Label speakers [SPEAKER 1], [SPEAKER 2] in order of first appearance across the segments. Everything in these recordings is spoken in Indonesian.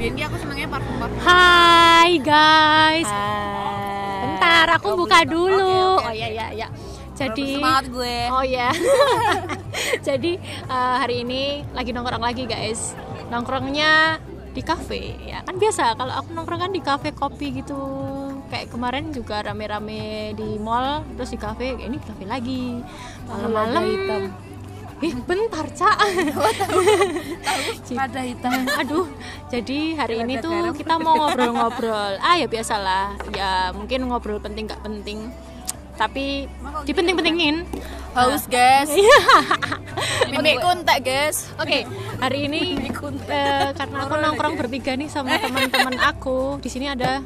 [SPEAKER 1] biar ki aku senengnya parfum parfum
[SPEAKER 2] Hai guys.
[SPEAKER 1] Hai.
[SPEAKER 2] Bentar, aku
[SPEAKER 1] Oh,
[SPEAKER 2] buka
[SPEAKER 1] belum.
[SPEAKER 2] dulu.
[SPEAKER 1] Oke, oke,
[SPEAKER 2] Oh iya iya iya. Jadi
[SPEAKER 1] semangat gue
[SPEAKER 2] Oh ya. Jadi eh, hari ini lagi nongkrong lagi guys. Nongkrongnya di kafe ya kan biasa kalau aku nongkrong kan di kafe kopi gitu kayak kemarin juga rame-rame di mall terus di kafe ini di kafe lagi malam-malam
[SPEAKER 1] hitam.
[SPEAKER 2] Ih bentar cak.
[SPEAKER 1] Pada hitam
[SPEAKER 2] aduh jadi hari ini tuh
[SPEAKER 1] garam.
[SPEAKER 2] kita mau ngobrol-ngobrol. Ah ya biasalah. Ya mungkin ngobrol penting gak penting. Tapi dipenting-pentingin.
[SPEAKER 1] haus guys.
[SPEAKER 2] Iya.
[SPEAKER 1] mimik kontak guys.
[SPEAKER 2] Oke, hari ini eh, karena aku nongkrong bertiga nih sama teman-teman aku. Di sini ada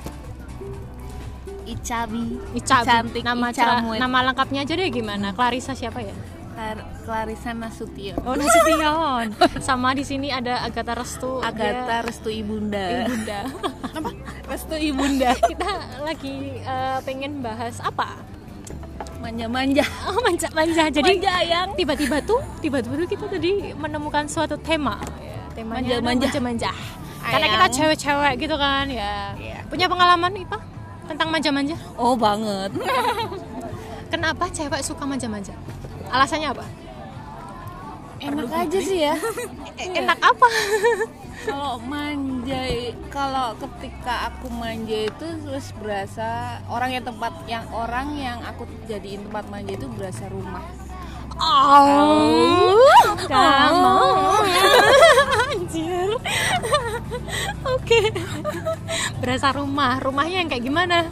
[SPEAKER 1] Icabi.
[SPEAKER 2] Ica.
[SPEAKER 1] Cantik
[SPEAKER 2] nama nama lengkapnya aja deh gimana? Clarissa siapa ya?
[SPEAKER 1] Clar- Clarissa Nasution
[SPEAKER 2] Oh, Nasution. sama di sini ada Agatha Restu.
[SPEAKER 1] Agatha
[SPEAKER 2] dia
[SPEAKER 1] Restu Ibunda
[SPEAKER 2] Ibunda.
[SPEAKER 1] apa Restu Ibunda
[SPEAKER 2] Kita lagi eh, pengen bahas apa?
[SPEAKER 1] manja-manja
[SPEAKER 2] Oh, manja-manja. Jadi
[SPEAKER 1] manja yang
[SPEAKER 2] tiba-tiba tuh, tiba-tiba tuh kita tadi menemukan suatu tema. Ya, temanya
[SPEAKER 1] Manja-manja.
[SPEAKER 2] Karena kita cewek-cewek gitu kan ya.
[SPEAKER 1] Iya.
[SPEAKER 2] Punya pengalaman Ipa tentang manja-manja?
[SPEAKER 1] oh banget
[SPEAKER 2] Kenapa cewek suka manja-manja? Alasannya apa?
[SPEAKER 1] enak aja sih ya
[SPEAKER 2] E- Enak apa?
[SPEAKER 1] kalau manja kalau ketika aku manja itu terus berasa orang yang tempat yang orang yang aku jadiin tempat manja itu berasa rumah
[SPEAKER 2] Oh, kamu. Anjir. Oke. Berasa rumah. Rumahnya yang kayak gimana?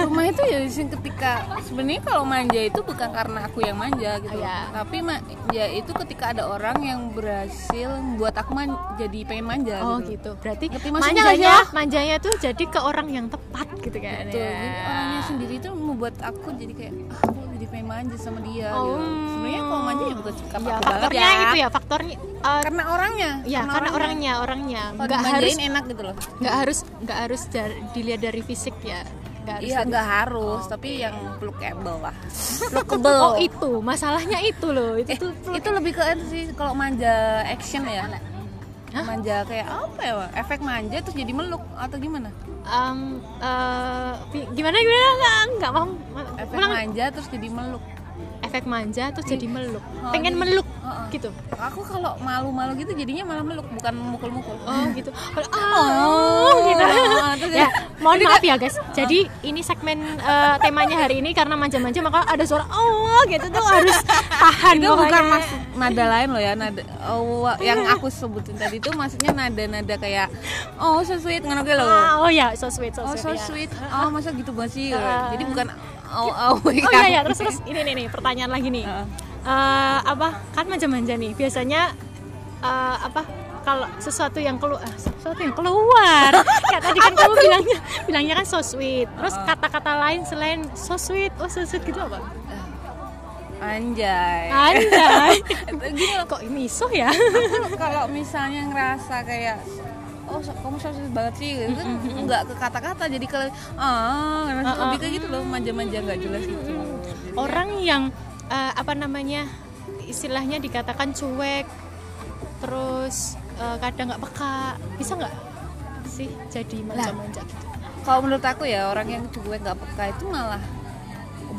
[SPEAKER 1] Rumah itu ya ketika sebenarnya kalau manja itu bukan karena aku yang manja gitu
[SPEAKER 2] Iya.
[SPEAKER 1] tapi manja itu ketika ada orang yang berhasil buat aku man- jadi pengen manja
[SPEAKER 2] Oh
[SPEAKER 1] gitu
[SPEAKER 2] gitu. Berarti
[SPEAKER 1] Ngerti
[SPEAKER 2] manjanya, manjanya tuh jadi ke orang yang tepat gitu kan
[SPEAKER 1] Betul.
[SPEAKER 2] ya.
[SPEAKER 1] Jadi orangnya sendiri itu membuat aku jadi kayak ah, aku jadi pengen manja sama dia
[SPEAKER 2] Oh.
[SPEAKER 1] gitu. sebenarnya kalau manja ya bukan sikap
[SPEAKER 2] Ya,
[SPEAKER 1] aku banget
[SPEAKER 2] faktornya
[SPEAKER 1] ya
[SPEAKER 2] itu ya, faktornya eh,
[SPEAKER 1] karena orangnya
[SPEAKER 2] ya karena orangnya orangnya
[SPEAKER 1] kalau
[SPEAKER 2] nggak harus
[SPEAKER 1] enak gitu loh
[SPEAKER 2] nggak harus nggak harus dilihat dari fisik ya nggak harus.
[SPEAKER 1] iya nggak harus tapi yang lookable lah. Lookable
[SPEAKER 2] oh itu. Masalahnya itu loh. Itu
[SPEAKER 1] Eh,
[SPEAKER 2] tuh
[SPEAKER 1] itu lebih ke sih kalau manja action ya.
[SPEAKER 2] Hah?
[SPEAKER 1] manja kayak apa ya efek manja terus jadi meluk atau gimana?
[SPEAKER 2] Um, pi- gimana gimana? Nggak nggak paham
[SPEAKER 1] efek
[SPEAKER 2] Ulang.
[SPEAKER 1] manja terus jadi meluk.
[SPEAKER 2] Efek manja terus jadi meluk.
[SPEAKER 1] Oh,
[SPEAKER 2] pengen
[SPEAKER 1] jadi-
[SPEAKER 2] meluk
[SPEAKER 1] Heeh.
[SPEAKER 2] gitu.
[SPEAKER 1] Aku kalau malu-malu gitu jadinya malah meluk bukan mukul-mukul.
[SPEAKER 2] Oh gitu. Oh gitu.
[SPEAKER 1] terus
[SPEAKER 2] ya mohon maaf ya guys. Jadi ini segmen eh, temanya hari ini karena manja-manja maka ada suara oh gitu tuh harus tahan
[SPEAKER 1] itu bukan maksud nada lain loh ya nada oh, yang aku sebutin tadi itu maksudnya nada-nada kayak oh so sweet ngono gitu loh.
[SPEAKER 2] Ah, oh ya so sweet so
[SPEAKER 1] oh
[SPEAKER 2] sweet,
[SPEAKER 1] so
[SPEAKER 2] ya.
[SPEAKER 1] sweet. Oh masa gitu banget sih?
[SPEAKER 2] Ah.
[SPEAKER 1] jadi bukan oh oh
[SPEAKER 2] oh iya ya terus terus. Ini nih nih pertanyaan lagi nih.
[SPEAKER 1] Heeh.
[SPEAKER 2] Eh, apa? Kan manja-manja nih. Biasanya eh, apa? Kalau sesuatu yang keluar sesuatu yang keluar. Kayak tadi kan kamu bilangnya bilangnya kan so sweet. Terus kata-kata lain selain so sweet oh so sweet gitu apa?
[SPEAKER 1] Anjay.
[SPEAKER 2] Anjay.
[SPEAKER 1] Gini loh.
[SPEAKER 2] Kok miso ya?
[SPEAKER 1] Aku kalau misalnya ngerasa kayak oh so- kamu so sweet banget sih itu nggak ke kata-kata jadi ke ah ngerasa
[SPEAKER 2] Ah,
[SPEAKER 1] lebih kayak gitu loh manja-manja nggak jelas gitu.
[SPEAKER 2] Orang yang eh, apa namanya istilahnya dikatakan cuek terus eh, kadang nggak peka. Bisa nggak sih jadi manja-manja gitu?
[SPEAKER 1] kalau menurut aku ya orang yang cuek nggak peka itu malah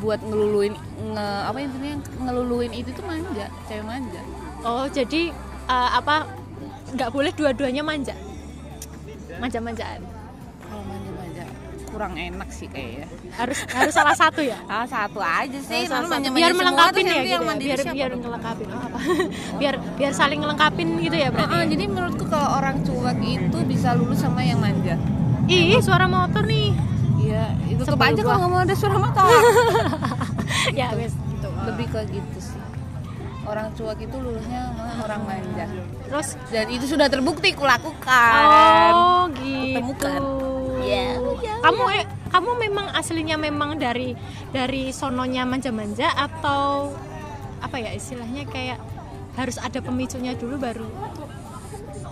[SPEAKER 1] buat ngeluluin nge, apa intinya ngeluluin itu tuh manja cewek manja.
[SPEAKER 2] Oh jadi eh, apa nggak boleh dua-duanya manja? Manja-manjaan
[SPEAKER 1] kurang enak sih kayaknya
[SPEAKER 2] harus harus salah satu ya.
[SPEAKER 1] ah satu aja sih
[SPEAKER 2] Salah satu. biar
[SPEAKER 1] terus
[SPEAKER 2] ya gitu
[SPEAKER 1] yang
[SPEAKER 2] ya. biar
[SPEAKER 1] siapa
[SPEAKER 2] biar
[SPEAKER 1] dong?
[SPEAKER 2] ngelengkapin oh, apa biar biar saling ngelengkapin gitu ya berarti ya?
[SPEAKER 1] jadi menurutku kalau orang cuek itu bisa lulus sama yang manja
[SPEAKER 2] ih suara motor nih
[SPEAKER 1] Iya, itu
[SPEAKER 2] gua.
[SPEAKER 1] kalau nggak mau ada suara motor.
[SPEAKER 2] ya wes gitu
[SPEAKER 1] Lebih ke gitu sih. Orang cuek itu lulusnya malah orang manja.
[SPEAKER 2] terus
[SPEAKER 1] Dan itu sudah terbukti kulakukan.
[SPEAKER 2] oh gitu
[SPEAKER 1] Temukan. Iya,
[SPEAKER 2] kamu eh, kamu memang aslinya memang dari dari sononya manja-manja atau apa ya istilahnya kayak harus ada pemicunya dulu baru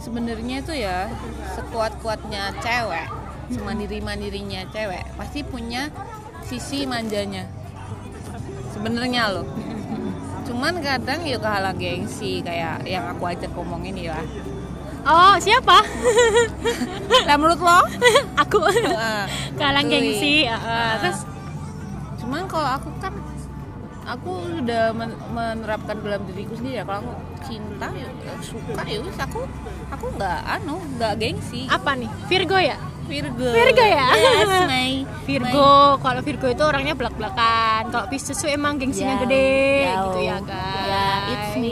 [SPEAKER 1] Sebenarnya itu ya sekuat-kuatnya cewek, semandiri-mandirinya cewek pasti punya sisi manjanya. Sebenarnya loh. Cuman kadang ya kehalang gengsi kayak yang aku ajak ngomongin ya.
[SPEAKER 2] Oh siapa?
[SPEAKER 1] Lah menurut lo?
[SPEAKER 2] aku. Kalang gengsi uh, terus?
[SPEAKER 1] Cuman kalau aku kan aku sudah men- menerapkan dalam diriku sendiri ya. Kalau aku cinta ya suka ya wis aku aku nggak anu nggak gengsi.
[SPEAKER 2] Apa nih? Virgo ya?
[SPEAKER 1] Virgo.
[SPEAKER 2] Virgo ya?
[SPEAKER 1] yes my
[SPEAKER 2] Virgo. kalau Virgo itu orangnya belak belakan kalau Pisces tuh emang gengsinya
[SPEAKER 1] Jauh,
[SPEAKER 2] gede
[SPEAKER 1] jauh.
[SPEAKER 2] gitu ya guys
[SPEAKER 1] ya it's me.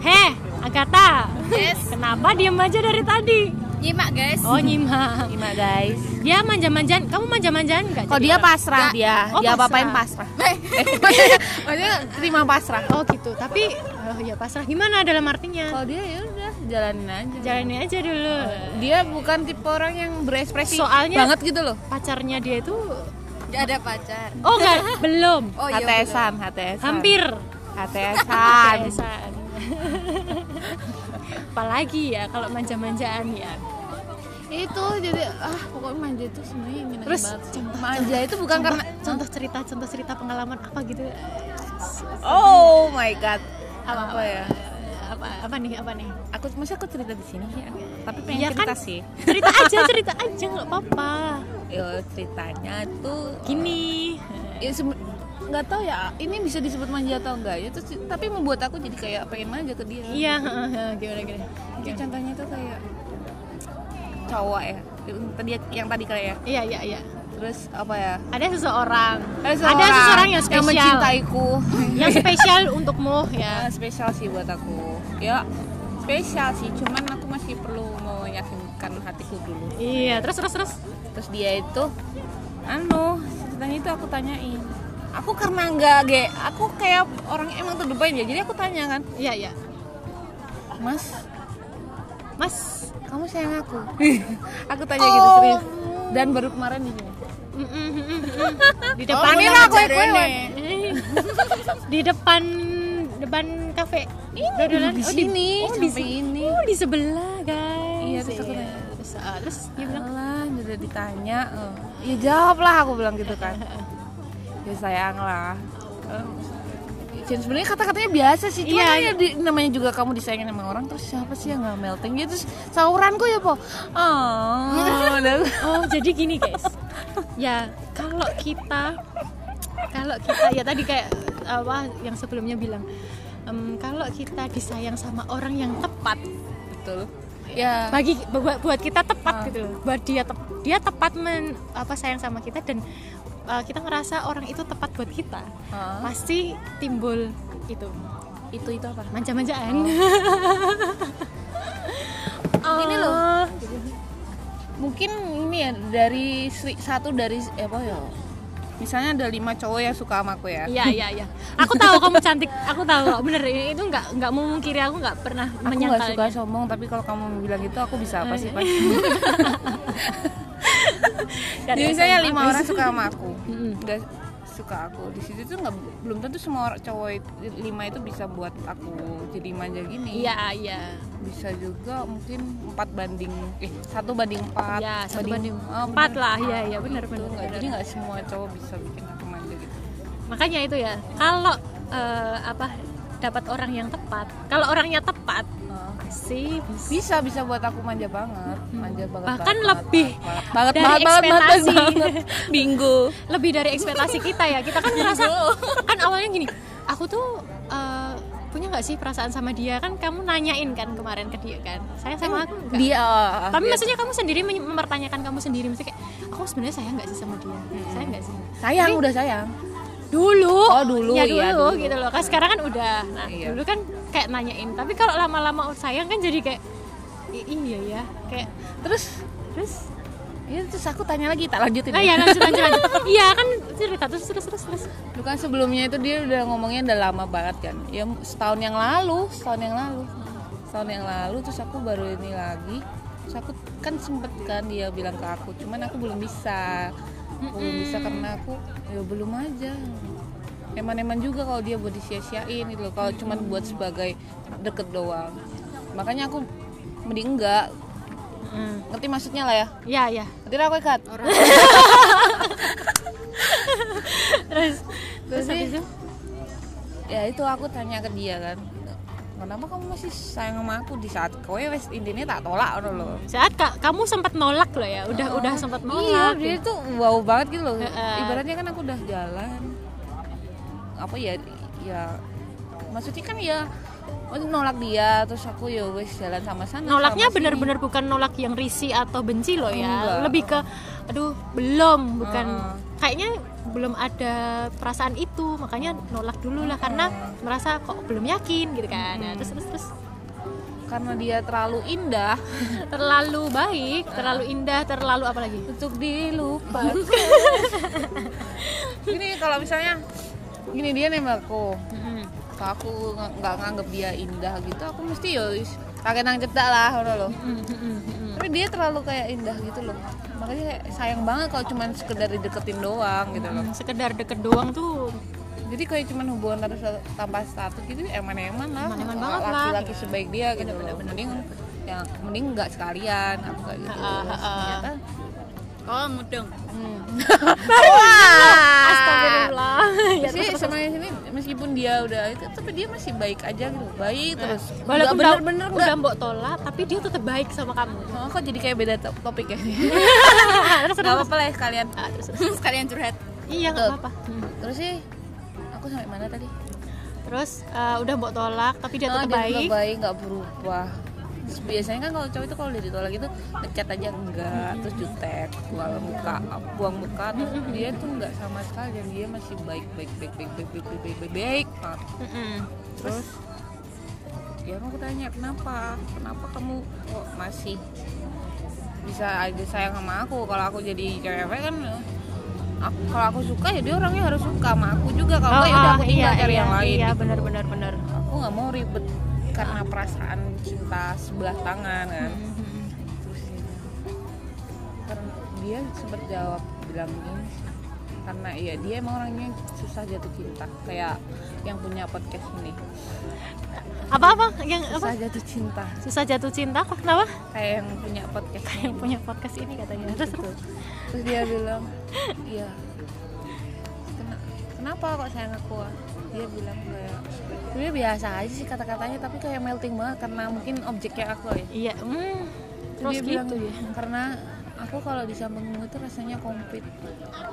[SPEAKER 2] heh Agatha
[SPEAKER 1] yes.
[SPEAKER 2] Kenapa diem aja dari tadi?
[SPEAKER 1] Nyimak guys.
[SPEAKER 2] Oh nyimak.
[SPEAKER 1] Nyimak guys.
[SPEAKER 2] Dia manja-manjaan. Kamu manja-manjaan nggak?
[SPEAKER 1] Kalau
[SPEAKER 2] jadi
[SPEAKER 1] dia pasrah? Dia
[SPEAKER 2] Oh,
[SPEAKER 1] dia
[SPEAKER 2] pasrah.
[SPEAKER 1] apa-apain pasrah. Eh, maksudnya terima pasrah.
[SPEAKER 2] Oh gitu. Tapi oh, ya pasrah. Gimana dalam artinya?
[SPEAKER 1] Kalau dia ya udah jalanin aja.
[SPEAKER 2] Jalani aja dulu.
[SPEAKER 1] Dia bukan tipe orang yang berekspresi
[SPEAKER 2] Soalnya-
[SPEAKER 1] banget gitu loh.
[SPEAKER 2] pacarnya dia itu
[SPEAKER 1] Gak ada pacar.
[SPEAKER 2] Oh enggak belum.
[SPEAKER 1] Oh, HTSan HTSan
[SPEAKER 2] hampir.
[SPEAKER 1] HTSan
[SPEAKER 2] Kesan. Apalagi ya kalau manja-manjaan ya?
[SPEAKER 1] Itu jadi ah pokoknya manja itu sebenarnya ingin
[SPEAKER 2] Terus,
[SPEAKER 1] banget. Manja itu bukan karena
[SPEAKER 2] contoh cerita contoh cerita pengalaman apa gitu.
[SPEAKER 1] Oh my god. Apa,
[SPEAKER 2] apa,
[SPEAKER 1] ya?
[SPEAKER 2] Apa apa nih apa nih?
[SPEAKER 1] Aku masa aku cerita di sini ya? Tapi pengen
[SPEAKER 2] Iya
[SPEAKER 1] cerita
[SPEAKER 2] kan?
[SPEAKER 1] sih.
[SPEAKER 2] Cerita aja cerita aja nggak apa-apa.
[SPEAKER 1] Yo, ceritanya tuh
[SPEAKER 2] gini.
[SPEAKER 1] Ya nggak tahu ya ini bisa disebut manja atau enggak ya terus tapi membuat aku jadi kayak pengen manja ke dia.
[SPEAKER 2] Iya gimana gimana?
[SPEAKER 1] Jadi contohnya itu kayak cowok ya tadi yang tadi kayak
[SPEAKER 2] iya iya iya.
[SPEAKER 1] Terus apa ya?
[SPEAKER 2] Ada seseorang.
[SPEAKER 1] Ada
[SPEAKER 2] seseorang yang spesial.
[SPEAKER 1] mencintaiku.
[SPEAKER 2] Yang spesial untukmu
[SPEAKER 1] ya.
[SPEAKER 2] Ya
[SPEAKER 1] spesial sih buat aku. Ya spesial sih cuman aku masih perlu meyakinkan hatiku dulu.
[SPEAKER 2] Iya terus terus terus.
[SPEAKER 1] Terus dia itu anu ceritanya itu aku tanyain aku karena nggak ge aku kayak orang emang terdepan ya jadi aku tanya kan?
[SPEAKER 2] Iya iya.
[SPEAKER 1] Mas?
[SPEAKER 2] Mas
[SPEAKER 1] kamu sayang aku? Aku tanya gitu serius. Dan baru kemarin di sini
[SPEAKER 2] mm. di depan
[SPEAKER 1] Mira, aku
[SPEAKER 2] di depan depan kafe.
[SPEAKER 1] Ini di sini,
[SPEAKER 2] oh, di sini
[SPEAKER 1] ini.
[SPEAKER 2] oh di sebelah guys.
[SPEAKER 1] Iya, terus aku
[SPEAKER 2] Iya.
[SPEAKER 1] tanya.
[SPEAKER 2] terus, ah, terus dia bilang
[SPEAKER 1] Alah, udah ditanya eh. ya jawab lah aku bilang gitu kan ya sayang lah. Dan sebenarnya kata-katanya biasa sih cuma
[SPEAKER 2] Iya.
[SPEAKER 1] kan ya di- namanya juga kamu disayangin sama orang terus siapa sih yang nggak melting? Gitu terus sauranku ya po. Oh
[SPEAKER 2] oh jadi gini guys. Ya kalau kita kalau kita ya tadi kayak apa yang sebelumnya bilang em, kalau kita disayang sama orang yang tepat
[SPEAKER 1] betul. Ya.
[SPEAKER 2] Bagi buat, buat kita tepat
[SPEAKER 1] Ah.
[SPEAKER 2] gitu. Loh. buat dia tep- dia tepat men apa sayang sama kita dan uh, kita ngerasa orang itu tepat buat kita
[SPEAKER 1] Ah.
[SPEAKER 2] pasti timbul itu
[SPEAKER 1] itu itu apa
[SPEAKER 2] manja-manjaan
[SPEAKER 1] Ini loh.
[SPEAKER 2] Oh.
[SPEAKER 1] mungkin ini ya dari satu dari eh, apa ya misalnya ada lima cowok yang suka sama aku ya
[SPEAKER 2] Iya iya iya. Aku tahu kamu cantik. Aku tahu. Bener itu nggak nggak memungkiri aku nggak pernah
[SPEAKER 1] aku nggak suka sombong tapi kalau kamu bilang gitu aku bisa apa sih pas
[SPEAKER 2] Dari
[SPEAKER 1] jadi misalnya
[SPEAKER 2] SMA,
[SPEAKER 1] lima orang suka sama aku nggak suka aku di situ tuh nggak belum tentu semua cowok itu, lima itu bisa buat aku jadi manja gini
[SPEAKER 2] Iya iya.
[SPEAKER 1] bisa juga mungkin empat banding eh satu banding empat
[SPEAKER 2] Ya satu banding
[SPEAKER 1] oh,
[SPEAKER 2] empat
[SPEAKER 1] bener.
[SPEAKER 2] lah. Iya iya benar benar.
[SPEAKER 1] nggak
[SPEAKER 2] benar.
[SPEAKER 1] jadi nggak semua cowok bisa bikin aku manja gitu
[SPEAKER 2] Makanya itu ya. Kalau eh, apa dapat orang yang tepat. Kalau orangnya tepat sih bisa.
[SPEAKER 1] bisa bisa buat aku manja banget. Manja banget
[SPEAKER 2] Hmm. Bahkan
[SPEAKER 1] banget,
[SPEAKER 2] lebih
[SPEAKER 1] banget, banget
[SPEAKER 2] dari
[SPEAKER 1] banget banget banget,
[SPEAKER 2] ekspektasi.
[SPEAKER 1] banget. bingo.
[SPEAKER 2] Lebih dari ekspektasi kita ya. Kita kan merasa kan awalnya gini aku tuh eh, punya nggak sih perasaan sama dia? Kan kamu nanyain kan kemarin ke dia kan. Saya sama aku enggak
[SPEAKER 1] dia
[SPEAKER 2] tapi
[SPEAKER 1] dia-
[SPEAKER 2] maksudnya kamu sendiri mempertanyakan kamu sendiri. Maksudnya kayak aku sebenarnya sayang nggak sih sama dia? Saya nggak sih?
[SPEAKER 1] Sayang
[SPEAKER 2] Tapi-
[SPEAKER 1] udah sayang
[SPEAKER 2] dulu.
[SPEAKER 1] Oh, dulu,
[SPEAKER 2] ya
[SPEAKER 1] iya,
[SPEAKER 2] dulu,
[SPEAKER 1] dulu.
[SPEAKER 2] gitu loh. Kan sekarang kan udah. Nah
[SPEAKER 1] Iya.
[SPEAKER 2] dulu kan kayak nanyain. Tapi kalau lama-lama sayang kan jadi kayak "I- iya ya. Kayak
[SPEAKER 1] terus
[SPEAKER 2] terus
[SPEAKER 1] ya terus aku tanya lagi tak lanjutin
[SPEAKER 2] nah ya? lanjut lanjut lanjut. Iya kan cerita terus terus terus terus.
[SPEAKER 1] Dulu kan sebelumnya itu dia udah ngomongnya udah lama banget kan. Ya setahun yang lalu setahun yang lalu. Setahun yang lalu terus aku baru ini lagi. Terus aku kan sempet kan dia bilang ke aku cuman aku belum bisa belum bisa karena aku ya belum aja. Eman-eman juga kalau dia buat disia-siain gitu loh. Kalau cuman buat sebagai deket doang. Makanya aku mending enggak.
[SPEAKER 2] Hmm.
[SPEAKER 1] ngerti maksudnya lah ya?
[SPEAKER 2] Ya ya.
[SPEAKER 1] Ngerti lah aku ikat?
[SPEAKER 2] Terus terus
[SPEAKER 1] Terus
[SPEAKER 2] habis itu?
[SPEAKER 1] Ya itu aku tanya ke dia kan kenapa kamu masih sayang sama aku di saat kowe wes intinya tak tolak ngono loh
[SPEAKER 2] saat ka- kamu sempat nolak loh ya udah udah sempat
[SPEAKER 1] iya
[SPEAKER 2] nolak
[SPEAKER 1] dia tuh wow banget gitu loh.
[SPEAKER 2] Heeh.
[SPEAKER 1] ibaratnya kan aku udah jalan. Apa ya ya maksudnya kan ya maksudnya nolak dia terus aku ya wes jalan sama sana
[SPEAKER 2] nolaknya benar-benar bukan nolak yang risih atau benci loh ya.
[SPEAKER 1] Enggak.
[SPEAKER 2] lebih ke aduh belum bukan.
[SPEAKER 1] Heeh.
[SPEAKER 2] kayaknya belum ada perasaan itu makanya nolak dulu lah karena merasa kok belum yakin gitu kan. Nah, terus terus terus.
[SPEAKER 1] Karena dia terlalu indah.
[SPEAKER 2] Terlalu baik terlalu indah terlalu apa lagi?
[SPEAKER 1] Untuk dilupakan. Ini kalau misalnya gini dia nembak aku
[SPEAKER 2] Mm-mm.
[SPEAKER 1] kalau aku nggak nganggep dia indah gitu aku mesti ya wis kakek nang cedak lah loh
[SPEAKER 2] Mm-mm.
[SPEAKER 1] Tapi dia terlalu kayak indah gitu loh. Makanya sayang banget kalau cuman sekedar dideketin doang gitu loh.
[SPEAKER 2] Mm, sekedar deket doang tuh
[SPEAKER 1] jadi kayak cuman hubungan terus tanpa status gitu eman-eman lah.
[SPEAKER 2] Eman-eman banget lah.
[SPEAKER 1] laki-laki sebaik dia gitu loh. Mending yang mending nggak sekalian aku kayak gitu.
[SPEAKER 2] Ha, ha, ha.
[SPEAKER 1] ternyata
[SPEAKER 2] oh mudeng
[SPEAKER 1] hmm.
[SPEAKER 2] astagfirullah ya
[SPEAKER 1] sih sama sini meskipun dia udah itu tapi dia masih baik aja gitu baik terus
[SPEAKER 2] walaupun
[SPEAKER 1] bener-bener
[SPEAKER 2] udah mbok tolak tapi dia tetap baik sama kamu
[SPEAKER 1] Oh, kok jadi kayak beda to- topik ya?
[SPEAKER 2] terus
[SPEAKER 1] Gak apa-apa lah ya sekalian.
[SPEAKER 2] Ah, terus, terus.
[SPEAKER 1] sekalian curhat.
[SPEAKER 2] iya nggak
[SPEAKER 1] Tuh.
[SPEAKER 2] apa-apa Hmm.
[SPEAKER 1] Terus sih, aku sampai mana tadi?
[SPEAKER 2] terus eh, udah mbok tolak tapi dia
[SPEAKER 1] Ah,
[SPEAKER 2] tetap baik
[SPEAKER 1] tetap baik, nggak berubah. Terus biasanya kan kalau cowok itu kalau udah ditolak itu ngechat aja enggak, terus jutek, buang muka, buang muka, terus dia tuh enggak sama sekali dan dia masih baik, baik, baik, baik, baik, baik, baik, baik, baik, baik banget. Terus ya aku tanya kenapa, kenapa kamu kok masih bisa aja sayang sama aku kalau aku jadi cewek kan aku, kalau aku suka ya dia orangnya harus suka sama aku juga kalau enggak ya udah
[SPEAKER 2] ah,
[SPEAKER 1] aku tinggal cari
[SPEAKER 2] iya,
[SPEAKER 1] yang lain
[SPEAKER 2] iya
[SPEAKER 1] gitu.
[SPEAKER 2] benar benar benar
[SPEAKER 1] aku nggak mau ribet karena perasaan cinta sebelah tangan kan?
[SPEAKER 2] Mm-hmm.
[SPEAKER 1] terus ya, karena dia sempat jawab bilang ini karena iya dia emang orangnya susah jatuh cinta kayak yang punya podcast ini.
[SPEAKER 2] Apa apa? Yang apa?
[SPEAKER 1] Susah jatuh cinta.
[SPEAKER 2] Susah jatuh cinta apa? Kenapa?
[SPEAKER 1] Kayak yang punya podcast ini
[SPEAKER 2] yang punya podcast ini katanya. Terus
[SPEAKER 1] Gitu.
[SPEAKER 2] terus
[SPEAKER 1] terus dia bilang iya. "Kena- kenapa kok sayang aku dia bilang kayak sebenarnya biasa aja sih kata-katanya tapi kayak melting banget karena mungkin objeknya aku ya
[SPEAKER 2] iya hmm, terus
[SPEAKER 1] dia bilang
[SPEAKER 2] gitu ya.
[SPEAKER 1] karena aku kalau di sampingmu itu rasanya komplit.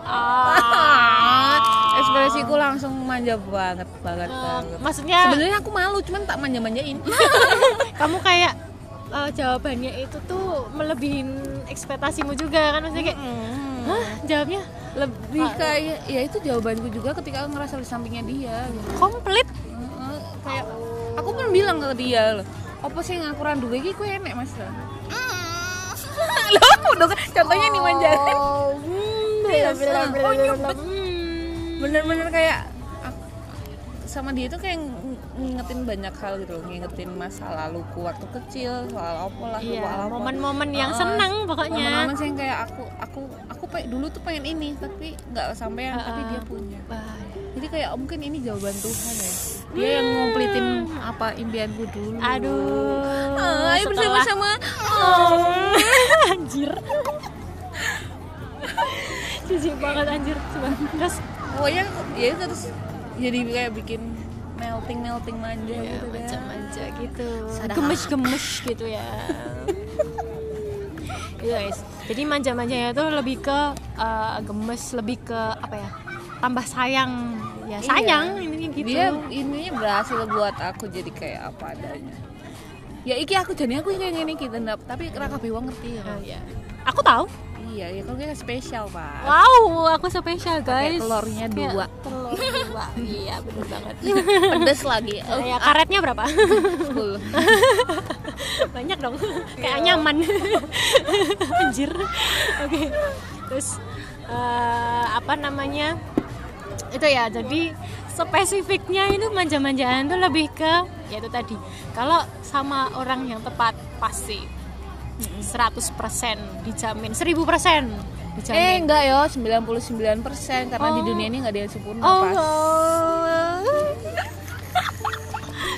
[SPEAKER 2] Ah.
[SPEAKER 1] Ekspresiku langsung manja banget banget banget.
[SPEAKER 2] maksudnya
[SPEAKER 1] sebenarnya aku malu cuman tak manja-manjain.
[SPEAKER 2] Kamu kayak eh, jawabannya itu tuh melebihin ekspektasimu juga kan maksudnya kayak hah jawabnya
[SPEAKER 1] lebih kayak ya itu jawabanku juga ketika aku ngerasa di sampingnya dia gitu.
[SPEAKER 2] komplit.
[SPEAKER 1] Heeh, kayak aku pun bilang ke dia loh apa sih yang aku randu? Iki ku enek mas. Lo aku dong contohnya nih manjakan Iya, oh, nyebet. bener-bener kayak sama dia tuh kayak ng- ngingetin banyak hal gitu loh ngingetin masa laluku waktu kecil soal apa lah
[SPEAKER 2] iya momen-momen yang
[SPEAKER 1] Heeh.
[SPEAKER 2] seneng pokoknya.
[SPEAKER 1] momen-momen yang kayak aku aku aku pe- dulu tuh pengen ini tapi nggak sampai tapi dia punya.
[SPEAKER 2] Wah,
[SPEAKER 1] jadi kayak oh, mungkin ini jawaban Tuhan ya. Dia yang ngomplitin apa impianku dulu.
[SPEAKER 2] Aduh
[SPEAKER 1] Ah, ayo bersama-sama
[SPEAKER 2] anjir. Jijik banget anjir. Coba terus
[SPEAKER 1] pokoknya ya itu terus jadi kayak bikin melting melting manja
[SPEAKER 2] ya,
[SPEAKER 1] gitu deh
[SPEAKER 2] manja-manja gitu
[SPEAKER 1] Sadar.
[SPEAKER 2] gemes-gemes gitu ya Iya guys, jadi manja-manjanya itu lebih ke eh, gemes, lebih ke apa ya? Tambah sayang, ya sayang ini gitu.
[SPEAKER 1] dia ininya berhasil buat aku jadi kayak apa adanya ya iki aku jadi aku kayak gini kita tapi raka bewang ngerti ya
[SPEAKER 2] Oh, iya. Aku tahu.
[SPEAKER 1] Iya ya kalau kita spesial pak
[SPEAKER 2] Wow, aku spesial guys.
[SPEAKER 1] telurnya
[SPEAKER 2] Kayak
[SPEAKER 1] dua.
[SPEAKER 2] Telur dua. iya, bener banget.
[SPEAKER 1] pedes lagi oh,
[SPEAKER 2] ya, karetnya berapa?
[SPEAKER 1] full
[SPEAKER 2] Banyak dong. Kayak nyaman. Anjir. Oke. Terus eh, apa namanya? Itu ya, jadi spesifiknya itu manja-manjaan tuh lebih ke ya itu tadi. Kalau sama orang yang tepat pasti 100% dijamin 1000%
[SPEAKER 1] eh
[SPEAKER 2] dijamin.
[SPEAKER 1] enggak yo 99% karena di
[SPEAKER 2] Oh.
[SPEAKER 1] dunia ini nggak ada yang sempurna
[SPEAKER 2] Oh,
[SPEAKER 1] pas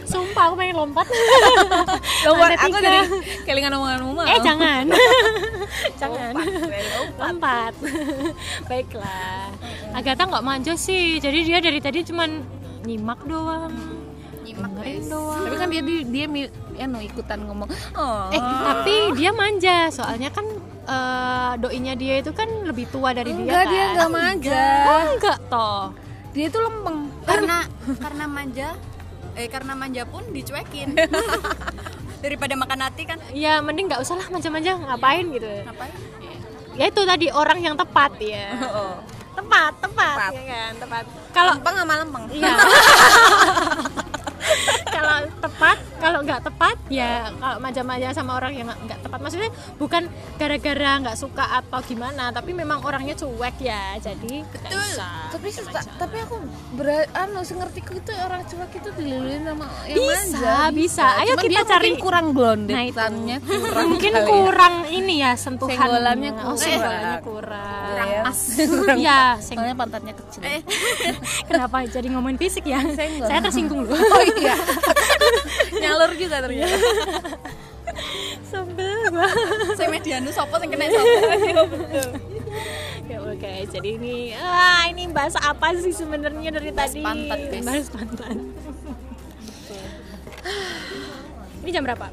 [SPEAKER 2] Sumpah aku pengen lompat.
[SPEAKER 1] Lompat, aku
[SPEAKER 2] tiga.
[SPEAKER 1] dari kelingan omonganmu
[SPEAKER 2] Eh jangan. jangan.
[SPEAKER 1] Lompat.
[SPEAKER 2] Lompat. Baiklah. Agatha nggak manja sih. Jadi dia dari tadi cuman nyimak doang.
[SPEAKER 3] nyimak guys
[SPEAKER 2] doang
[SPEAKER 1] Tapi kan dia dia, dia anu ikutan ngomong. Oh.
[SPEAKER 2] eh tapi dia manja soalnya kan eh, doinya dia itu kan lebih tua dari dia
[SPEAKER 1] enggak
[SPEAKER 2] kan
[SPEAKER 1] dia enggak manja.
[SPEAKER 2] oh enggak toh
[SPEAKER 1] Dia itu lempeng.
[SPEAKER 3] karena karena manja eh karena manja pun dicuekin daripada makan hati kan
[SPEAKER 2] ya mending nggak usah lah manja-manja ngapain gitu
[SPEAKER 3] ngapain
[SPEAKER 2] ya itu tadi orang yang tepat ya
[SPEAKER 1] Oh.
[SPEAKER 2] tepat tepat,
[SPEAKER 1] Tepat.
[SPEAKER 2] ya kan tepat kalau
[SPEAKER 1] lempeng sama lempeng.
[SPEAKER 2] iya kalau tepat kalau nggak tepat ya kalau manja-manja sama orang yang nggak tepat maksudnya bukan gara-gara nggak suka atau gimana tapi memang orangnya cuek ya jadi
[SPEAKER 3] Betul.
[SPEAKER 2] bisa
[SPEAKER 1] tapi
[SPEAKER 2] manja.
[SPEAKER 1] ta- tapi aku ber anu sengertiku itu orang cuek itu diluluin sama yang
[SPEAKER 2] Bisa,
[SPEAKER 1] manja
[SPEAKER 2] bisa. Ayo
[SPEAKER 1] Cuman
[SPEAKER 2] kita cari.
[SPEAKER 1] kurang
[SPEAKER 2] Nah, itu.
[SPEAKER 1] blondetannya kurang
[SPEAKER 2] mungkin
[SPEAKER 1] ya.
[SPEAKER 2] kurang ini ya sentuhan
[SPEAKER 1] Senggolannya
[SPEAKER 2] oh,
[SPEAKER 1] kurang.
[SPEAKER 2] senggolannya kurang
[SPEAKER 1] Kurang pas.
[SPEAKER 2] ya seng-
[SPEAKER 1] soalnya pantatnya kecil
[SPEAKER 2] kenapa jadi ngomongin fisik ya
[SPEAKER 1] Senggol.
[SPEAKER 2] saya tersinggung loh
[SPEAKER 1] oh iya nyalur juga ternyata.
[SPEAKER 2] Sebel gua
[SPEAKER 3] saya medianu sopo yang kena sopo
[SPEAKER 2] ya oke. Jadi ini ah ini bahas apa sih sebenarnya dari tadi?
[SPEAKER 3] pantat, guys.
[SPEAKER 2] bahas pantat. Ini jam berapa?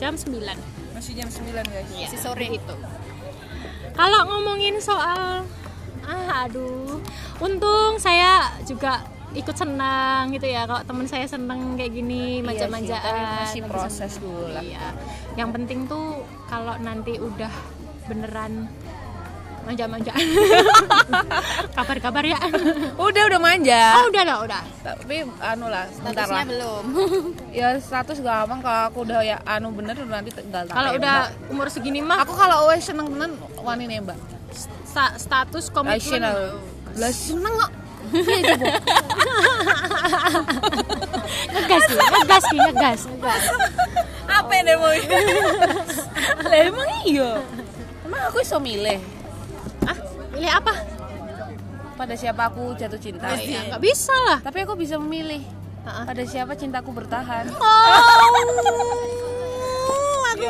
[SPEAKER 2] Jam 9
[SPEAKER 1] masih jam 9 guys.
[SPEAKER 3] Si sore. itu
[SPEAKER 2] kalau ngomongin soal ah aduh. Untung saya juga ikut senang gitu ya. Kalau teman saya seneng kayak gini manja-manjaan
[SPEAKER 1] Iya masih proses dulu lah.
[SPEAKER 2] Iya. Yang penting tuh kalau nanti udah beneran manja-manjaan kabar-kabar ya.
[SPEAKER 1] Udah udah manja.
[SPEAKER 2] Oh udah lah udah.
[SPEAKER 1] Tapi anu lah sebentar lah.
[SPEAKER 3] Belum.
[SPEAKER 1] Ya status gampang kalau aku udah ya anu bener nanti tinggal
[SPEAKER 2] kalau udah umur segini mah
[SPEAKER 1] aku kalau wes seneng tenan wani nembak
[SPEAKER 2] sta- status komitmen.
[SPEAKER 1] Lah seneng kok Iya, coba.
[SPEAKER 2] ngegas sih ngegas sih ngegas. Ngegas
[SPEAKER 1] apa yang mau? Lah emang iya? Emang aku bisa milih?
[SPEAKER 2] Ah milih apa?
[SPEAKER 1] Pada siapa aku jatuh cinta?
[SPEAKER 2] Ya nggak bisa lah.
[SPEAKER 1] Tapi aku bisa memilih. Pada siapa cintaku bertahan?
[SPEAKER 2] Oh, aku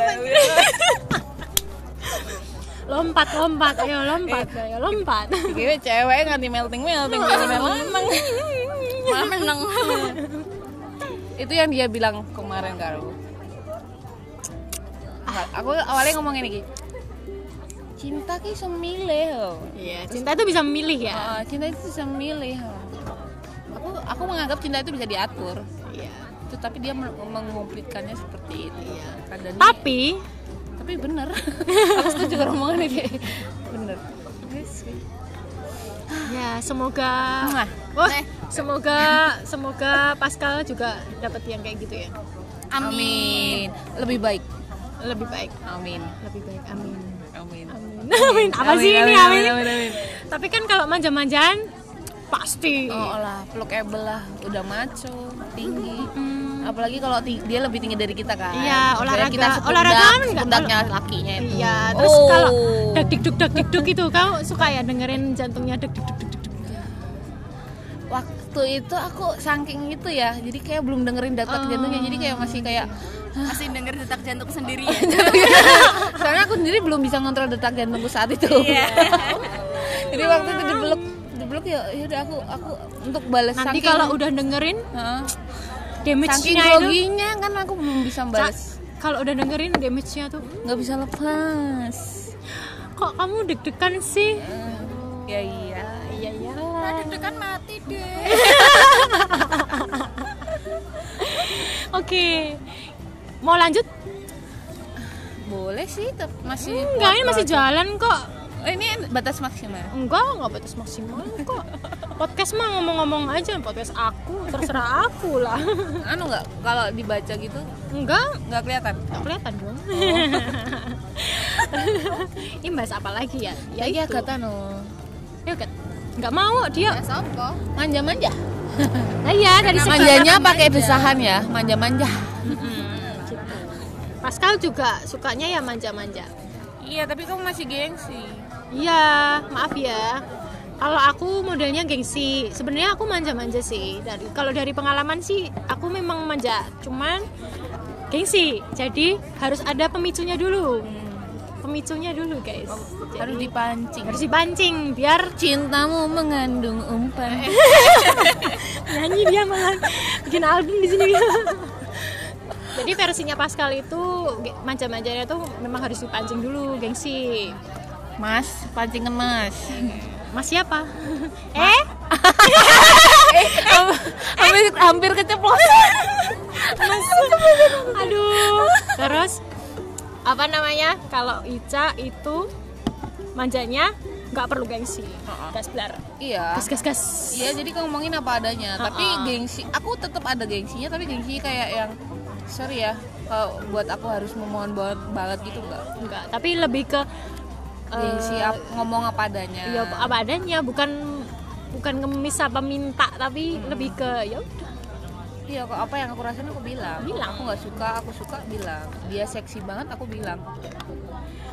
[SPEAKER 2] lompat lompat. Ayo lompat. Ayo lompat.
[SPEAKER 1] Gue cewek nganti melting melting melting melting
[SPEAKER 3] malah menang.
[SPEAKER 1] Itu yang dia bilang kemarin karo Nggak, aku awalnya ngomong ini cinta ki bisa milih loh
[SPEAKER 2] iya cinta itu bisa memilih ya?
[SPEAKER 1] Ah, cinta itu bisa milih aku aku menganggap cinta itu bisa diatur.
[SPEAKER 2] Iya.
[SPEAKER 1] Itu tapi dia men- mengumplitkannya seperti itu
[SPEAKER 2] Iya.
[SPEAKER 1] kadang
[SPEAKER 2] tapi
[SPEAKER 1] tapi bener. Aku setuju kalau omongan ini bener. Yes, sih.
[SPEAKER 2] ya semoga. Wah, semoga semoga Pascal juga dapat yang kayak gitu ya.
[SPEAKER 3] Amin,
[SPEAKER 1] amin. Lebih baik.
[SPEAKER 2] Lebih baik.
[SPEAKER 1] Amin.
[SPEAKER 2] Lebih baik amin.
[SPEAKER 1] Amin.
[SPEAKER 2] Amin. Amin. Apa sih ini? Amin, tapi kan kalau manja-manjaan pasti.
[SPEAKER 1] Oh lah pelukable lah. Udah maco tinggi apalagi kalau dia lebih tinggi dari kita kan
[SPEAKER 2] Iya, olahraga-
[SPEAKER 1] kita sepundak,
[SPEAKER 2] olahraga kan
[SPEAKER 1] sepundaknya lakinya itu
[SPEAKER 2] Iya, terus
[SPEAKER 1] Oh.
[SPEAKER 2] kalau dak dik duk dak dik duk itu kamu suka ya dengerin jantungnya dak dik duk dik duk.
[SPEAKER 1] waktu itu aku saking itu ya jadi kayak belum dengerin detak
[SPEAKER 2] Oh.
[SPEAKER 1] jantungnya jadi kayak masih kayak
[SPEAKER 3] masih denger detak jantung sendiri ya
[SPEAKER 1] soalnya aku sendiri belum bisa ngontrol detak jantungku saat itu
[SPEAKER 2] Iya.
[SPEAKER 1] jadi waktu itu dibeluk dibeluk ya yaudah aku aku untuk balas
[SPEAKER 2] Nanti
[SPEAKER 1] saking-
[SPEAKER 2] kalau udah dengerin
[SPEAKER 1] Heeh. saking
[SPEAKER 2] itu
[SPEAKER 1] groginya kan aku belum bisa balas
[SPEAKER 2] kalau udah dengerin damage-nya tuh
[SPEAKER 1] nggak bisa lepas
[SPEAKER 2] kok kamu deg-degan sih?
[SPEAKER 1] ya iya
[SPEAKER 2] Iya iya.
[SPEAKER 3] deg-degan mati deh
[SPEAKER 2] Oke. Mau lanjut?
[SPEAKER 1] boleh sih tapi masih
[SPEAKER 2] Enggak, ini masih jalan kok.
[SPEAKER 1] Oh, ini batas maksimal
[SPEAKER 2] Enggak, enggak batas maksimal kok. Podcast mah ngomong-ngomong aja, podcast aku, terserah aku lah.
[SPEAKER 1] anu nggak kalau dibaca gitu
[SPEAKER 2] Enggak,
[SPEAKER 1] nggak kelihatan
[SPEAKER 2] enggak kelihatan dong. ini bahas apa lagi ya? Ya
[SPEAKER 1] iya kata no
[SPEAKER 2] Ya kan. Enggak mau dia.
[SPEAKER 3] ya sopo
[SPEAKER 1] manja-manja
[SPEAKER 2] Nah iya dari sekarang.
[SPEAKER 1] manjanya pakai desahan ya manja-manja
[SPEAKER 2] Gitu. Pascal juga sukanya ya manja-manja.
[SPEAKER 1] iya tapi kamu masih gengsi
[SPEAKER 2] Iya, maaf ya. Kalau aku modelnya gengsi, sebenarnya aku manja-manja sih. Dari kalau dari pengalaman sih, aku memang manja. Cuman gengsi. Jadi harus ada pemicunya dulu. Pemicunya dulu, guys. Jadi,
[SPEAKER 1] harus dipancing
[SPEAKER 2] harus dipancing biar
[SPEAKER 1] cintamu mengandung umpan
[SPEAKER 2] nyanyi dia malah bikin album di sini jadi versinya Pascal itu manja-manjanya tuh memang harus dipancing dulu gengsi
[SPEAKER 1] Mas, pancingan Mas.
[SPEAKER 2] mas siapa? Eh?
[SPEAKER 1] Hampir hampir keceplosan.
[SPEAKER 2] aduh. Terus apa namanya? Kalau Ica itu manjanya nggak perlu gengsi. Gas blar
[SPEAKER 1] Iya.
[SPEAKER 2] gas gas gas.
[SPEAKER 1] Iya, jadi ngomongin apa adanya. Tapi gengsi, aku tetap ada gengsinya, tapi gengsinya kayak yang sorry ya, kalau buat aku harus memohon banget, banget gitu enggak.
[SPEAKER 2] enggak tapi lebih ke
[SPEAKER 1] Gengsi
[SPEAKER 2] eh,
[SPEAKER 1] ap- ngomong apa adanya.
[SPEAKER 2] ya apa adanya bukan bukan ngemis apa minta tapi
[SPEAKER 1] Hmm.
[SPEAKER 2] lebih ke ya udah
[SPEAKER 1] Iya, kok apa yang aku rasain aku bilang.
[SPEAKER 2] Bilang.
[SPEAKER 1] Aku nggak suka, aku suka bilang. Dia seksi banget, aku bilang.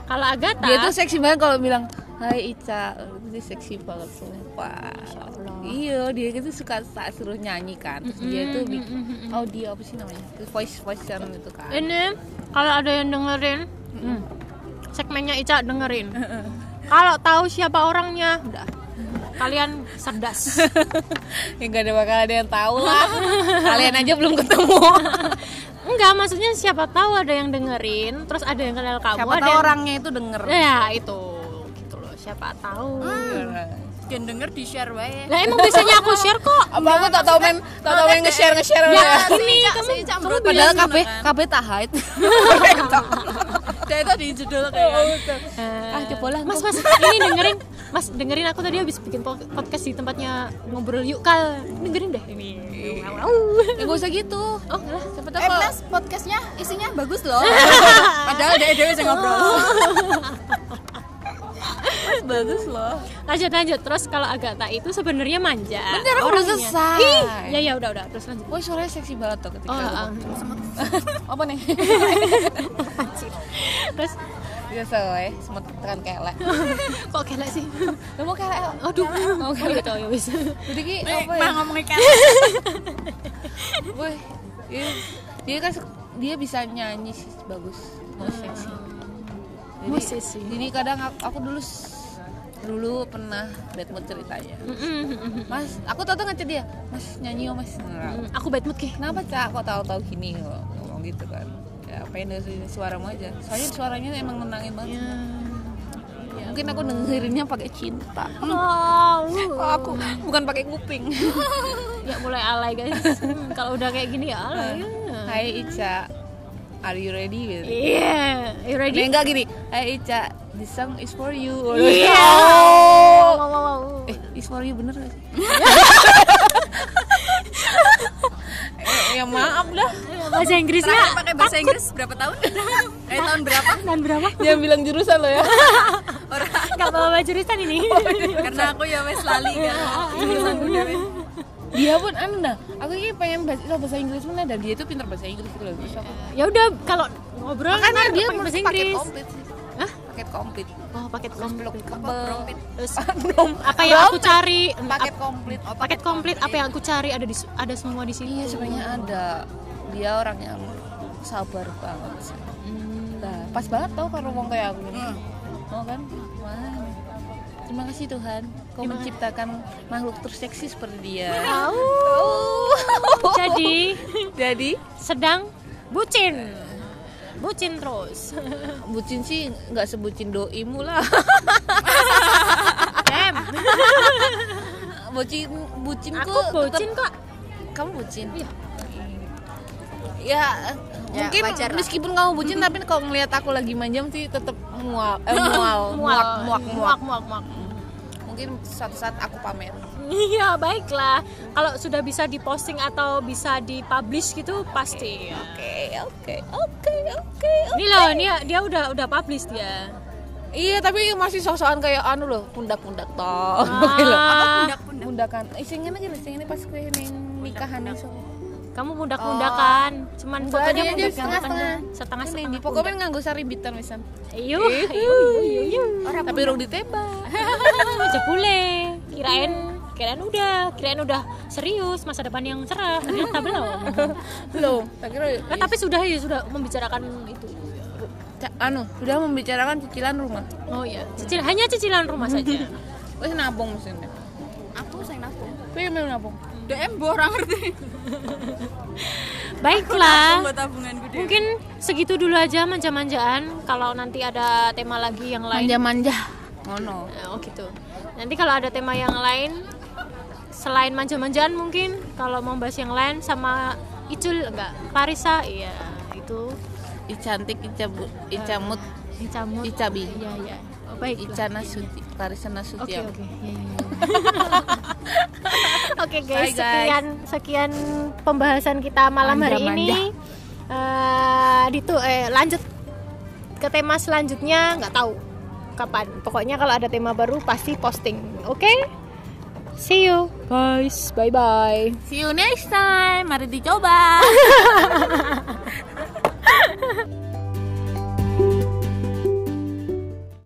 [SPEAKER 2] kalau Agatha
[SPEAKER 1] Dia tuh seksi banget kalau bilang, Hai Ica, dia seksi banget sumpah. Iya, dia itu suka saat suruh nyanyi kan. Terus dia tuh bikin audio apa sih namanya? Voice voice channel itu kan.
[SPEAKER 2] ini kalau ada yang dengerin hmm, segmennya Ica dengerin. Kalau tahu siapa orangnya udah. Kalian cerdas.
[SPEAKER 1] Ya nggak ada bakal ada yang tahu lah. Kalian aja belum ketemu.
[SPEAKER 2] Enggak maksudnya siapa tahu ada yang dengerin terus ada yang kenal kamu
[SPEAKER 1] siapa
[SPEAKER 2] ada
[SPEAKER 1] tahu
[SPEAKER 2] yang...
[SPEAKER 1] orangnya itu denger.
[SPEAKER 2] Ya itu. Gitu loh siapa tahu.
[SPEAKER 3] Dan denger di share wae.
[SPEAKER 2] Lah emang biasanya aku share kok?
[SPEAKER 1] Apa aku tak tahu main tak tahu main nge-share nge-share
[SPEAKER 2] ya
[SPEAKER 1] ya.
[SPEAKER 2] ini kamu kamu
[SPEAKER 3] menurut
[SPEAKER 1] padahal kafe kafe tahait
[SPEAKER 3] Dia itu di judul kayak
[SPEAKER 1] ah coba lah
[SPEAKER 2] Mas, mas, ini dengerin, mas dengerin aku tadi habis bikin po- podcast di tempatnya ngobrol yuk kal, dengerin deh. Ini.
[SPEAKER 1] ya gak usah gitu.
[SPEAKER 2] Oh, lah.
[SPEAKER 1] siapa tahu
[SPEAKER 3] Eh podcastnya isinya bagus loh. Padahal dia dia bisa ngobrol
[SPEAKER 1] bagus loh
[SPEAKER 2] lanjut lanjut. Terus kalau Agatha itu sebenarnya manja.
[SPEAKER 1] Bentar, aku udah
[SPEAKER 2] orangnya.
[SPEAKER 1] selesai.
[SPEAKER 2] Ih, ya ya udah udah terus lanjut.
[SPEAKER 1] Woi suaranya seksi banget tuh ketika
[SPEAKER 2] Oh, ah.
[SPEAKER 1] apa nih
[SPEAKER 2] terus
[SPEAKER 1] biasa weh semut tekan kelek
[SPEAKER 2] kok kelek sih?
[SPEAKER 1] lu mau kelek
[SPEAKER 2] Aduh, oh gitu ya wis.
[SPEAKER 1] jadi ki apa ya
[SPEAKER 3] mah ngomongin kayak
[SPEAKER 1] Woi, dia, dia kan dia bisa nyanyi sih bagus, mau seksi. Jadi,
[SPEAKER 2] Musisi.
[SPEAKER 1] Jadi kadang aku, aku dulu dulu pernah bad mood ceritanya. Mas, aku tahu tuh ngechat dia, Mas nyanyi yuk Mas. Nah,
[SPEAKER 2] Aku bad mood ki.
[SPEAKER 1] Kenapa cak? Kok tahu-tahu gini kok ngomong gitu kan? Ya pengen dengerin suaramu aja. Soalnya suaranya emang menangin banget.
[SPEAKER 2] Ya.
[SPEAKER 1] Mungkin aku dengerinnya pakai cinta.
[SPEAKER 2] Oh,
[SPEAKER 1] Oh, aku bukan pakai kuping.
[SPEAKER 2] ya mulai alay guys. Hmm, Kalau udah kayak gini ya alay.
[SPEAKER 1] Hai Ica, are you ready?
[SPEAKER 2] Iya, you
[SPEAKER 1] Nah,
[SPEAKER 2] ready?
[SPEAKER 1] enggak gini. Hai Ica, this song is for you.
[SPEAKER 2] Iya.
[SPEAKER 1] Oh.
[SPEAKER 2] Wow, wow, wow.
[SPEAKER 1] Eh, is for you bener gak sih? ya maaf dah.
[SPEAKER 2] Bahasa Inggrisnya
[SPEAKER 3] Terakhir pakai bahasa Inggris berapa tahun? Eh tahun berapa?
[SPEAKER 2] dan berapa?
[SPEAKER 1] Jangan bilang jurusan lo ya.
[SPEAKER 3] Orang
[SPEAKER 2] Gak bawa jurusan ini.
[SPEAKER 3] karena aku ya wes lali kan. Wes.
[SPEAKER 1] dia pun anu dah. Aku ini pengen bahasa, bahasa Inggris mana dan dia tuh pintar bahasa Inggris gitu loh. Terus aku
[SPEAKER 2] ya udah kalau ngobrol kan
[SPEAKER 1] dia
[SPEAKER 2] pakai bahasa Inggris.
[SPEAKER 1] komplit sih.
[SPEAKER 2] Hah?
[SPEAKER 1] Paket komplit.
[SPEAKER 2] Oh, paket komplit.
[SPEAKER 1] Belum.
[SPEAKER 2] apa yang aku cari?
[SPEAKER 1] Paket komplit.
[SPEAKER 2] paket komplit apa yang aku cari ada di ada semua di sini.
[SPEAKER 1] Iya sebenarnya ada. Dia orang yang sabar banget sih. Nah, pas banget tau kalau ngomong kayak aku gini. Oh kan? Wah. Terima kasih Tuhan, Kau menciptakan makhluk terseksi seperti dia.
[SPEAKER 2] Jadi
[SPEAKER 1] Jadi
[SPEAKER 2] sedang bucin. Bucin terus.
[SPEAKER 1] bucin sih nggak sebucin doimu lah.
[SPEAKER 2] Dem,
[SPEAKER 1] bucin bucinku
[SPEAKER 2] aku bucin kok.
[SPEAKER 1] Kamu bucin?
[SPEAKER 2] Iya.
[SPEAKER 1] Ya,
[SPEAKER 3] Ya,
[SPEAKER 1] mungkin
[SPEAKER 3] wajar lah.
[SPEAKER 1] meskipun kamu bucin tapi kalau ngelihat aku lagi manjam sih tetap mual, eh, mual, muak,
[SPEAKER 2] Mual.
[SPEAKER 1] muak, muak.
[SPEAKER 2] muak, muak, muak.
[SPEAKER 1] Mungkin suatu saat aku pamer.
[SPEAKER 2] Iya baiklah. Kalau sudah bisa diposting atau bisa dipublish gitu pasti.
[SPEAKER 1] Oke, oke, oke, oke.
[SPEAKER 2] Ini loh, dia dia udah udah publish dia.
[SPEAKER 1] Iya, tapi masih sosokan kayak anu loh, pundak-pundak toh.
[SPEAKER 2] Ah.
[SPEAKER 3] Pundak-pundak.
[SPEAKER 1] Pundakan. Isengin aja lah, isengin pas kue neng nikahan iso.
[SPEAKER 2] Kamu pundak-pundakan, cuman
[SPEAKER 1] Enggak,
[SPEAKER 2] fotonya pundak setengah
[SPEAKER 1] Ini
[SPEAKER 2] setengah.
[SPEAKER 1] di pokoknya nganggo saribitan wisan.
[SPEAKER 2] Iyo, iyo, iyo, iyo.
[SPEAKER 1] Tapi rong ditembak.
[SPEAKER 2] Jebule, kirain kirain udah, kirain udah serius masa depan yang cerah. Ternyata belum.
[SPEAKER 1] Belum.
[SPEAKER 2] Nah, tapi sudah ya sudah membicarakan itu.
[SPEAKER 1] Anu, sudah membicarakan cicilan rumah.
[SPEAKER 2] Oh ya, cicil hanya cicilan rumah saja.
[SPEAKER 1] Wes nabung mesinnya.
[SPEAKER 3] Aku sayang nabung.
[SPEAKER 1] Tapi yang mau nabung.
[SPEAKER 3] DM bo orang ngerti
[SPEAKER 2] baiklah
[SPEAKER 3] buat tabunganku deh
[SPEAKER 2] mungkin segitu dulu aja manja-manjaan kalau nanti ada tema lagi yang lain
[SPEAKER 1] manja-manja ngono
[SPEAKER 2] Eh, oh gitu nanti kalau ada tema yang lain selain manja-manjaan mungkin kalau mau bahas yang lain sama Icul enggak Parisa iya itu
[SPEAKER 1] i cantik ica bu ica mut
[SPEAKER 2] Icamut
[SPEAKER 1] ica bi
[SPEAKER 2] iya iya oh, baik
[SPEAKER 1] ica nasuti Parisa
[SPEAKER 2] Oke
[SPEAKER 1] Nasution
[SPEAKER 2] oke. Iya, iya, iya. Oke guys,
[SPEAKER 1] Bye, guys.
[SPEAKER 2] sekian sekian pembahasan kita malam hari
[SPEAKER 1] Manja-manja.
[SPEAKER 2] ini. Eh ditu eh lanjut ke tema selanjutnya nggak tahu kapan. Pokoknya kalau ada tema baru pasti posting. Oke? See you guys. Bye bye.
[SPEAKER 1] see you next time mari dicoba